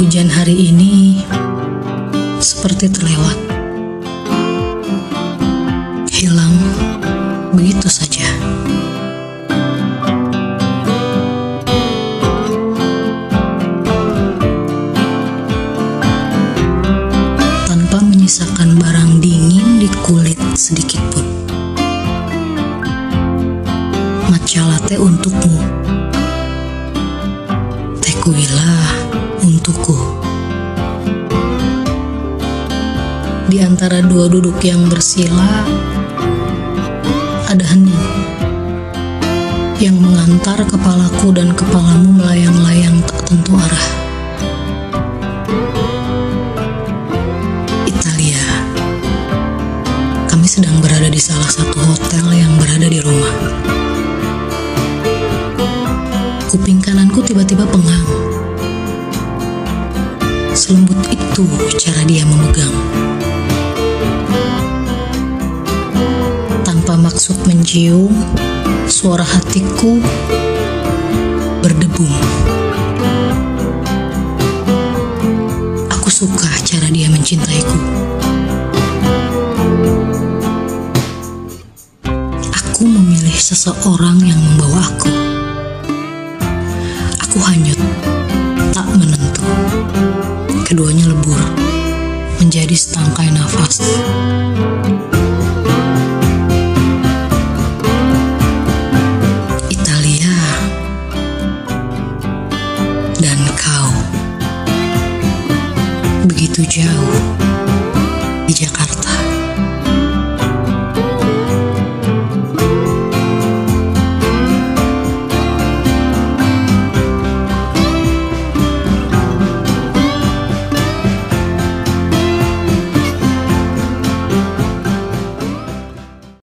Hujan hari ini seperti terlewat. Hilang begitu saja. Tanpa menyisakan barang dingin di kulit sedikit pun. Matcha latte untukmu. Tekuila untukku. Di antara dua duduk yang bersila, ada hening yang mengantar kepalaku dan kepalamu melayang-layang tak tentu arah. Italia. Kami sedang berada di salah satu hotel yang berada di rumah. Kuping kananku tiba-tiba pengang. Cara dia memegang. Tanpa maksud mencium, suara hatiku berdebum. Aku suka cara dia mencintaiku. Aku memilih seseorang yang membawa aku. Aku hanyut, tak menentu. Keduanya lebur, menjadi setangkai nafas. Italia dan kau begitu jauh di Jakarta.